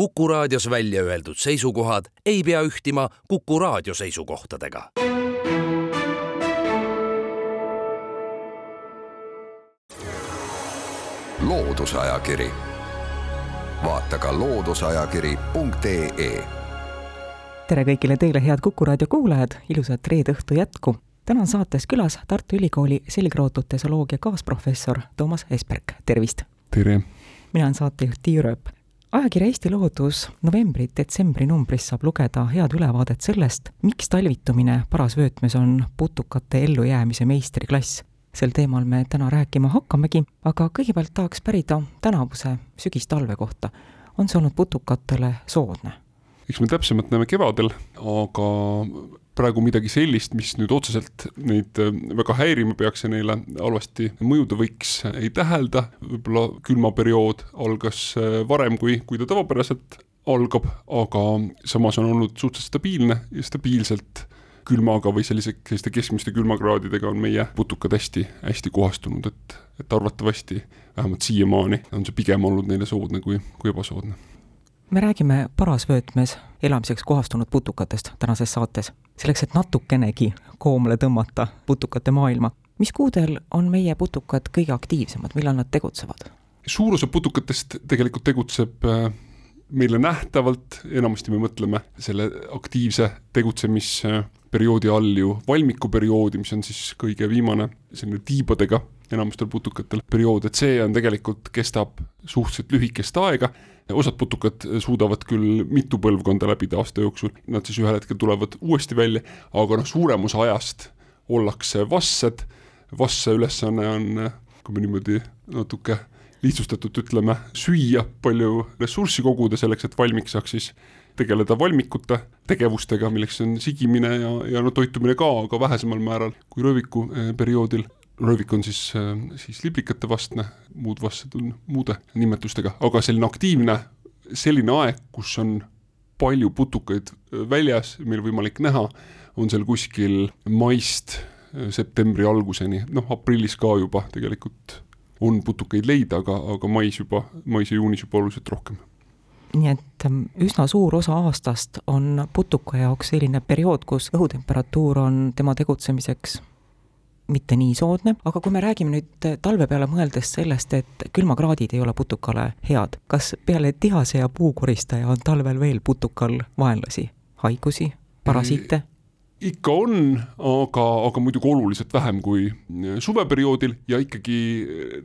Kuku raadios välja öeldud seisukohad ei pea ühtima Kuku raadio seisukohtadega. loodusajakiri, vaata ka looduseajakiri.ee tere kõigile teile, head Kuku raadio kuulajad, ilusat reede õhtu jätku! täna on saates külas Tartu Ülikooli selgrootute zooloogia kaasprofessor Toomas Esperk, tervist! tere! mina olen saatejuht Tiia Rööp. Ajakirja Eesti Loodus novembri-detsembri numbris saab lugeda head ülevaadet sellest, miks talvitumine parasvöötmes on putukate ellujäämise meistriklass. sel teemal me täna rääkima hakkamegi, aga kõigepealt tahaks pärida tänavuse sügistalve kohta. on see olnud putukatele soodne? Eks me täpsemalt näeme kevadel, aga praegu midagi sellist, mis nüüd otseselt neid äh, väga häirima peaks ja neile halvasti mõjuda võiks, ei tähelda, võib-olla külmaperiood algas äh, varem, kui, kui ta tavapäraselt algab, aga samas on olnud suhteliselt stabiilne ja stabiilselt külmaga või sellise, selliste keskmiste külmakraadidega on meie putukad hästi, hästi kohastunud, et, et arvatavasti vähemalt siiamaani on see pigem olnud neile soodne kui, kui ebasoodne me räägime parasvöötmes elamiseks kohastunud putukatest tänases saates, selleks et natukenegi koomale tõmmata putukate maailma. mis kuudel on meie putukad kõige aktiivsemad, millal nad tegutsevad? suur osa putukatest tegelikult tegutseb äh, meile nähtavalt, enamasti me mõtleme selle aktiivse tegutsemisperioodi all ju valmikuperioodi, mis on siis kõige viimane selline tiibadega enamustel putukatel periood, et see on tegelikult, kestab suhteliselt lühikest aega osad putukad suudavad küll mitu põlvkonda läbida aasta jooksul, nad siis ühel hetkel tulevad uuesti välja, aga noh, suurem osa ajast ollakse vassed, vasse ülesanne on, kui me niimoodi natuke lihtsustatult ütleme, süüa palju ressurssi koguda selleks, et valmik saaks siis tegeleda valmikute tegevustega, milleks on sigimine ja, ja no toitumine ka, aga vähesemal määral kui rööviku eh, perioodil röövik on siis, äh, siis liblikate vastne, muud vastsed on muude nimetustega, aga selline aktiivne, selline aeg, kus on palju putukaid äh, väljas, meil võimalik näha, on seal kuskil maist äh, septembri alguseni, noh aprillis ka juba tegelikult on putukaid leida, aga, aga mais juba, mais ja juunis juba oluliselt rohkem. Nii et ähm, üsna suur osa aastast on putuka jaoks selline periood, kus õhutemperatuur on tema tegutsemiseks mitte nii soodne, aga kui me räägime nüüd talve peale mõeldes sellest, et külmakraadid ei ole putukale head, kas peale tihase ja puukoristaja on talvel veel putukal vaenlasi, haigusi, parasiite? ikka on, aga, aga muidugi oluliselt vähem kui suveperioodil ja ikkagi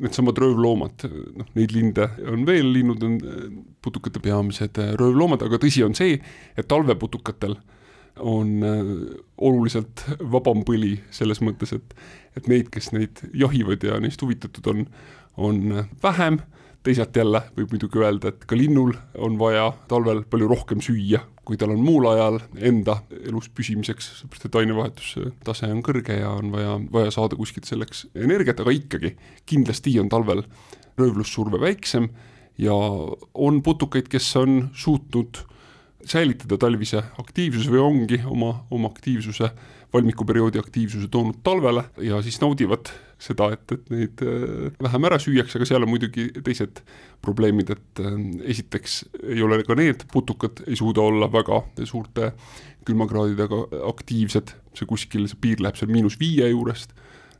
needsamad röövloomad, noh, neid linde on veel, linnud on putukate peamised röövloomad, aga tõsi on see, et talveputukatel on äh, oluliselt vabam põli selles mõttes, et, et neid, kes neid jahivad ja neist huvitatud on, on vähem, teisalt jälle võib muidugi öelda, et ka linnul on vaja talvel palju rohkem süüa, kui tal on muul ajal enda elus püsimiseks, sellepärast et ainevahetustase on kõrge ja on vaja, vaja saada kuskilt selleks energiat, aga ikkagi kindlasti on talvel röövlussurve väiksem ja on putukaid, kes on suutnud säilitada talvise aktiivsuse või ongi oma, oma aktiivsuse, valmikuperioodi aktiivsuse toonud talvele ja siis naudivad seda, et, et neid äh, vähem ära süüakse, aga seal on muidugi teised probleemid, et äh, esiteks ei ole ka need putukad, ei suuda olla väga suurte külmakraadidega aktiivsed, see kuskil, see piir läheb seal miinus viie juurest,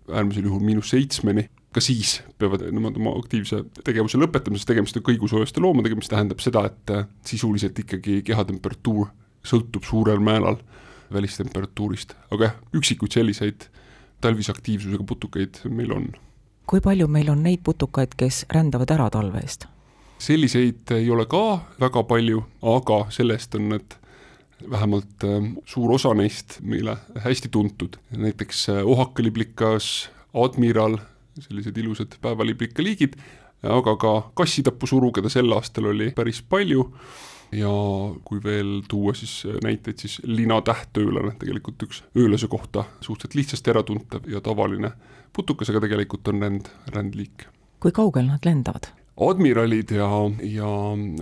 äärmisel juhul miinus seitsmeni ka siis peavad nemad oma aktiivse tegevuse lõpetama, sest tegemist on kõigusoojaste loomadega, mis tähendab seda, et äh, sisuliselt ikkagi kehatemperatuur sõltub suurel määral välistemperatuurist, aga jah, üksikuid selliseid talvise aktiivsusega putukaid meil on. kui palju meil on neid putukaid, kes rändavad ära talve eest? selliseid ei ole ka väga palju, aga sellest on need vähemalt äh, suur osa neist meile hästi tuntud, näiteks äh, ohakaliblikas, admiral, sellised ilusad päevaliblikaliigid, aga ka kassitapusuru, keda sel aastal oli päris palju ja kui veel tuua siis näiteid, siis linatähtöölane, tegelikult üks öölase kohta suhteliselt lihtsasti äratuntav ja tavaline putukas, aga tegelikult on ränd, rändliik. kui kaugel nad lendavad? admiralid ja, ja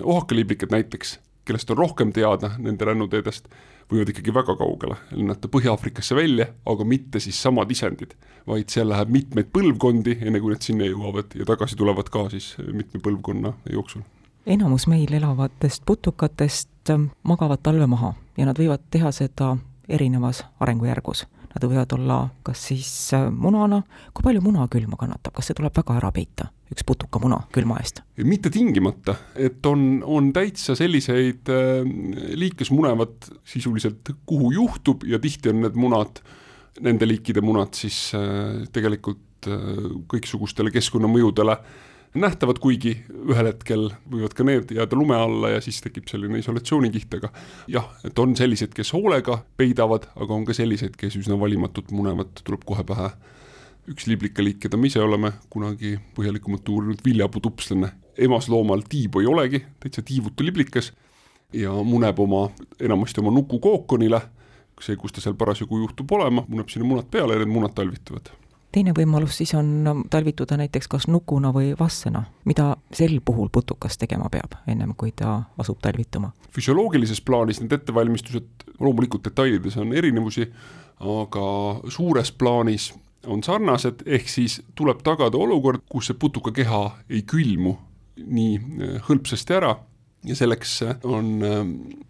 ohakaliblikad näiteks, kellest on rohkem teada nende rännuteedest, võivad ikkagi väga kaugele lennata Põhja-Aafrikasse välja, aga mitte siis samad isendid, vaid seal läheb mitmeid põlvkondi, enne kui nad sinna jõuavad ja tagasi tulevad ka siis mitme põlvkonna jooksul. enamus meil elavatest putukatest ähm, magavad talve maha ja nad võivad teha seda erinevas arengujärgus. Nad võivad olla kas siis äh, munana, kui palju muna külma kannatab, kas see tuleb väga ära peita, üks putukamuna külma eest? mitte tingimata, et on, on täitsa selliseid äh, liike, kes munevad sisuliselt kuhu juhtub ja tihti on need munad, nende liikide munad siis äh, tegelikult kõiksugustele keskkonnamõjudele nähtavad, kuigi ühel hetkel võivad ka need jääda lume alla ja siis tekib selline isolatsioonikiht, aga jah, et on selliseid, kes hoolega peidavad, aga on ka selliseid, kes üsna valimatult munevad, tuleb kohe pähe üks liblikaliik, keda me ise oleme kunagi põhjalikumalt uurinud, viljaputupslane. emasloomal tiibu ei olegi, täitsa tiivutu liblikas ja muneb oma, enamasti oma nukukookonile, see, kus ta seal parasjagu juhtub olema, muneb sinna munad peale ja need munad talvituvad teine võimalus siis on talvituda näiteks kas nukuna või vassena, mida sel puhul putukas tegema peab, ennem kui ta asub talvituma? füsioloogilises plaanis need ettevalmistused, loomulikult detailides on erinevusi, aga suures plaanis on sarnased, ehk siis tuleb tagada olukord, kus see putukakeha ei külmu nii eh, hõlpsasti ära ja selleks on eh,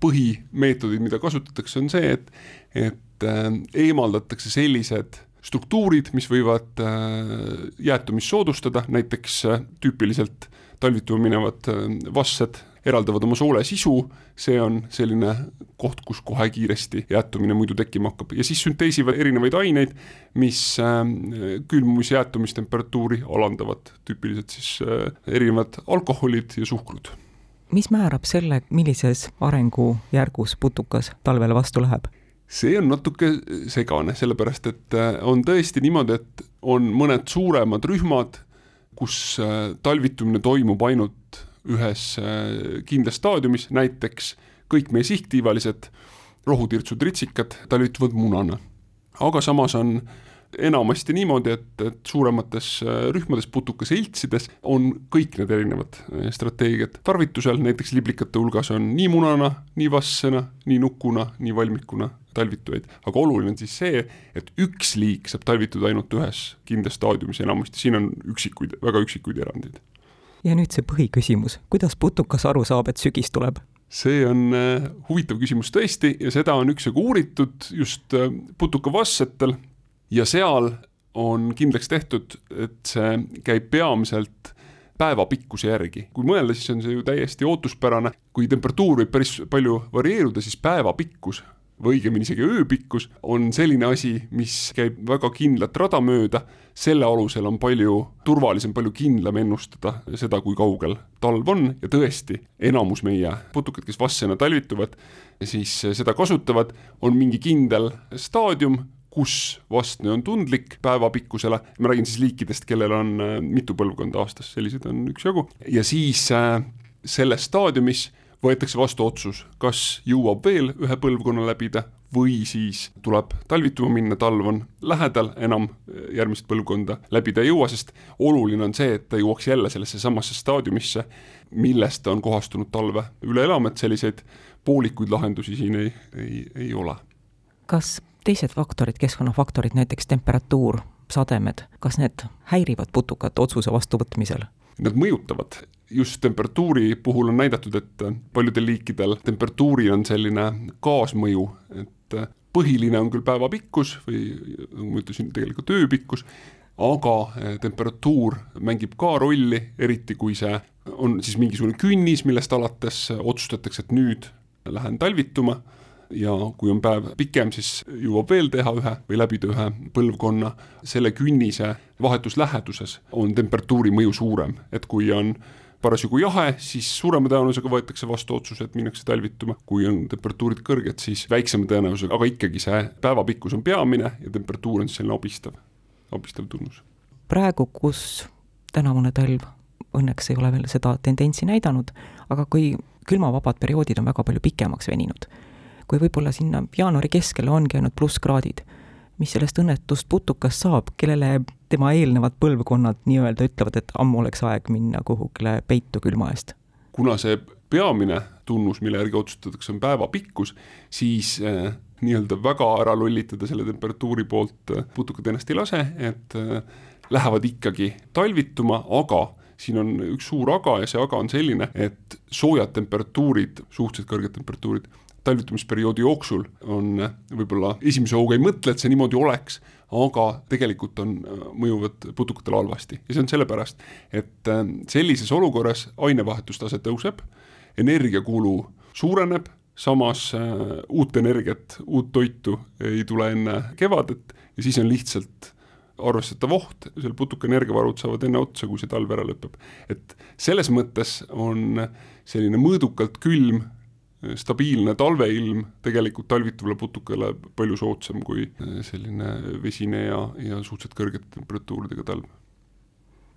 põhimeetodid, mida kasutatakse, on see, et, et eh, eemaldatakse sellised struktuurid, mis võivad äh, jäätumist soodustada, näiteks äh, tüüpiliselt talvituma minevad äh, vassed eraldavad oma soole sisu, see on selline koht, kus kohe kiiresti jäätumine muidu tekkima hakkab. Ja siis sünteesivad erinevaid aineid, mis külmumis- ja jäätumistemperatuuri alandavad, tüüpiliselt siis erinevad alkoholid ja suhkrud. Mis määrab selle, millises arengujärgus putukas talvele vastu läheb? See on natuke segane, sellepärast et äh, on tõesti niimoodi, et on mõned suuremad rühmad, kus äh, talvitumine toimub ainult ühes äh, kindlas staadiumis, näiteks kõik meie sihttiivalised rohutirtsud ritsikad talvituvad munana. aga samas on enamasti niimoodi, et, et suuremates rühmades putukaseltsides on kõik need erinevad strateegiad. Tarvitusel, näiteks liblikate hulgas on nii munana, nii vassena, nii nukuna, nii valmikuna talvitujaid, aga oluline on siis see, et üks liik saab talvituda ainult ühes kindlas staadiumis enamasti, siin on üksikuid, väga üksikuid erandeid. ja nüüd see põhiküsimus, kuidas putukas aru saab, et sügis tuleb? see on äh, huvitav küsimus tõesti ja seda on üksjagu uuritud just putukavassetel ja seal on kindlaks tehtud, et see käib peamiselt päevapikkuse järgi. kui mõelda, siis on see ju täiesti ootuspärane, kui temperatuur võib päris palju varieeruda, siis päevapikkus või õigemini isegi ööpikkus on selline asi, mis käib väga kindlat rada mööda, selle alusel on palju turvalisem, palju kindlam ennustada seda, kui kaugel talv on. Ja tõesti, enamus meie putukad, kes vassena talvituvad, siis seda kasutavad, on mingi kindel staadium, kus vastne on tundlik päevapikkusele, ma räägin siis liikidest, kellel on äh, mitu põlvkonda aastas, selliseid on üksjagu, ja siis äh, selles staadiumis võetakse vastu otsus, kas jõuab veel ühe põlvkonna läbida või siis tuleb talvituma minna, talv on lähedal, enam äh, järgmist põlvkonda läbida ei jõua, sest oluline on see, et ta jõuaks jälle sellesse samasse staadiumisse, millest ta on kohastunud talve üle elama, et selliseid poolikuid lahendusi siin ei, ei, ei ole. kas teised faktorid, keskkonnafaktorid, näiteks temperatuur, sademed, kas need häirivad putukat otsuse vastuvõtmisel? Nad mõjutavad, just temperatuuri puhul on näidatud, et paljudel liikidel temperatuuril on selline kaasmõju, et põhiline on küll päeva pikkus või nagu ma ütlesin, tegelikult ööpikkus, aga temperatuur mängib ka rolli, eriti kui see on siis mingisugune künnis, millest alates otsustatakse, et nüüd lähen talvituma ja kui on päev pikem, siis jõuab veel teha ühe või läbida ühe põlvkonna. selle künnise vahetus läheduses on temperatuuri mõju suurem, et kui on parasjagu jahe, siis suurema tõenäosusega võetakse vastu otsus, et minnakse talvituma, kui on temperatuurid kõrged, siis väiksema tõenäosusega, aga ikkagi see päevapikkus on peamine ja temperatuur on siis selline abistav, abistav tunnus. praegu, kus tänavune talv õnneks ei ole veel seda tendentsi näidanud, aga kui külmavabad perioodid on väga palju pikemaks veninud kui võib-olla sinna jaanuari keskele ongi ainult plusskraadid, mis sellest õnnetust putukast saab, kellele tema eelnevad põlvkonnad nii-öelda ütlevad, et ammu oleks aeg minna kuhugile peitu külma eest? kuna see peamine tunnus, mille järgi otsustatakse, on päeva pikkus, siis äh, nii-öelda väga ära lollitada selle temperatuuri poolt äh, putukad ennast ei lase, et äh, lähevad ikkagi talvituma, aga siin on üks suur aga ja see aga on selline, et soojad temperatuurid, suhteliselt kõrged temperatuurid, talvitumisperioodi jooksul on võib-olla esimese hooga ei mõtle, et see niimoodi oleks, aga tegelikult on, mõjuvad putukatele halvasti ja see on sellepärast, et äh, sellises olukorras ainevahetustase tõuseb, energiakulu suureneb, samas äh, uut energiat, uut toitu ei tule enne kevadet ja siis on lihtsalt arvestatav oht, selle putuka energiavarud saavad enne otsa, kui see talv ära lõpeb. et selles mõttes on selline mõõdukalt külm, stabiilne talveilm tegelikult talvituvale putukale palju soodsam kui selline vesine ja, ja suhteliselt kõrgete temperatuuridega talv.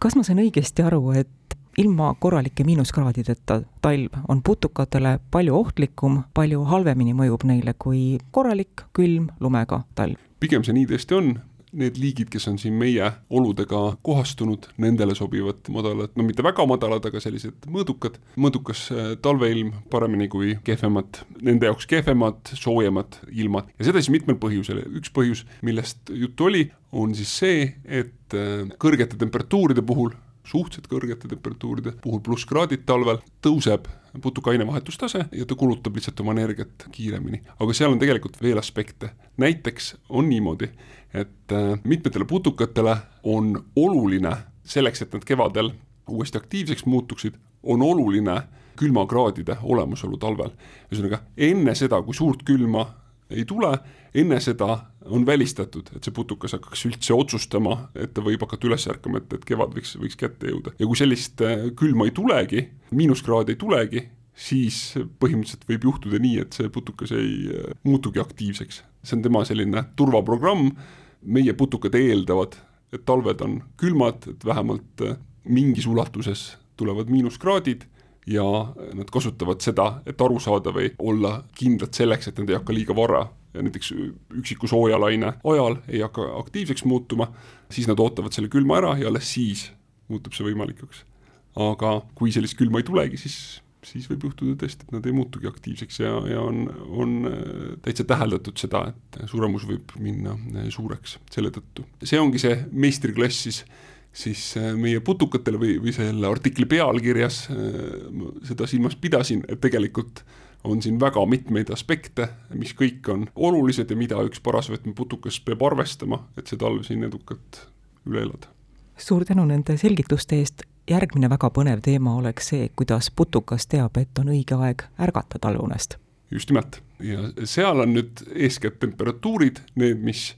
kas ma saan õigesti aru, et ilma korralike miinuskraadideta talv on putukatele palju ohtlikum, palju halvemini mõjub neile kui korralik külm lumega talv? pigem see nii tõesti on, need liigid, kes on siin meie oludega kohastunud, nendele sobivad madalad, no mitte väga madalad, aga sellised mõõdukad, mõõdukas äh, talveilm paremini kui kehvemad, nende jaoks kehvemad, soojemad ilmad. Ja seda siis mitmel põhjusel, üks põhjus, millest juttu oli, on siis see, et äh, kõrgete temperatuuride puhul suhteliselt kõrgete temperatuuride puhul plusskraadid talvel, tõuseb putuka ainevahetustase ja ta kulutab lihtsalt oma energiat kiiremini. aga seal on tegelikult veel aspekte, näiteks on niimoodi, et äh, mitmetele putukatele on oluline selleks, et nad kevadel uuesti aktiivseks muutuksid, on oluline külmakraadide olemasolu talvel. ühesõnaga, enne seda, kui suurt külma ei tule, enne seda on välistatud, et see putukas hakkaks üldse otsustama, et ta võib hakata üles ärkama, et, et kevad võiks, võiks kätte jõuda. ja kui sellist äh, külma ei tulegi, miinuskraadi ei tulegi, siis põhimõtteliselt võib juhtuda nii, et see putukas ei äh, muutugi aktiivseks. see on tema selline turvaprogramm, meie putukad eeldavad, et talved on külmad, et vähemalt äh, mingis ulatuses tulevad miinuskraadid ja nad kasutavad seda, et aru saada või olla kindlad selleks, et nad ei hakka liiga vara näiteks üksiku soojalaine ajal ei hakka aktiivseks muutuma, siis nad ootavad selle külma ära ja alles siis muutub see võimalikuks. aga kui sellist külma ei tulegi, siis siis võib juhtuda tõesti, et nad ei muutugi aktiivseks ja, ja on, on äh, täitsa täheldatud seda, et suremus võib minna äh, suureks selle tõttu. see ongi see meistriklass siis, äh, meie putukatele või, või selle artikli pealkirjas seda silmas pidasin, et tegelikult on siin väga mitmeid aspekte, mis kõik on olulised ja mida üks parasvõtme putukas peab arvestama, et see talv siin edukalt üle elada. suur tänu nende selgituste eest järgmine väga põnev teema oleks see, kuidas putukas teab, et on õige aeg ärgata talveunest. just nimelt, ja seal on nüüd eeskätt temperatuurid need, mis,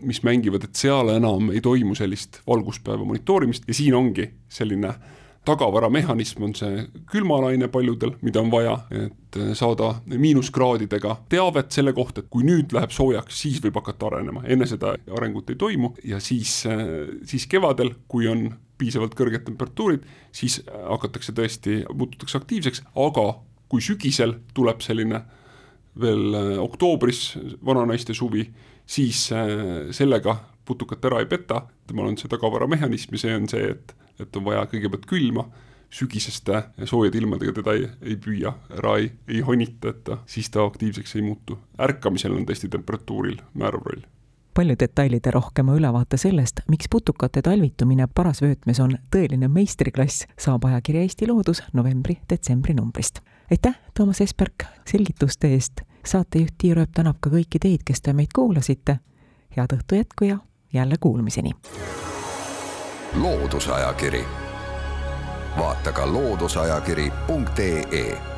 mis mängivad, et seal enam ei toimu sellist valguspäeva monitoorimist ja siin ongi selline tagavaramehhanism on see külmalaine paljudel, mida on vaja, et saada miinuskraadidega teavet selle kohta, et kui nüüd läheb soojaks, siis võib hakata arenema, enne seda arengut ei toimu ja siis, siis kevadel, kui on piisavalt kõrged temperatuurid, siis hakatakse tõesti, muututakse aktiivseks, aga kui sügisel tuleb selline veel oktoobris vananaiste suvi, siis äh, sellega putukat ära ei peta, temal on see tagavaramehhanism ja see on see, et, et on vaja kõigepealt külma, sügiseste soojade ilmadega teda ei, ei püüa, ära ei, ei honita, et ta, siis ta aktiivseks ei muutu. ärkamisel on tõesti temperatuuril määrav roll palju detailide rohkema ülevaate sellest, miks putukate talvitumine parasvöötmes on tõeline meistriklass, saab ajakirja Eesti Loodus novembri-detsembri numbrist. aitäh, Toomas Esperk, selgituste eest. Saatejuht Tiia Rööp tänab ka kõiki teid, kes te meid kuulasite. head õhtu jätku ja jälle kuulmiseni. loodusajakiri, vaata ka looduseajakiri.ee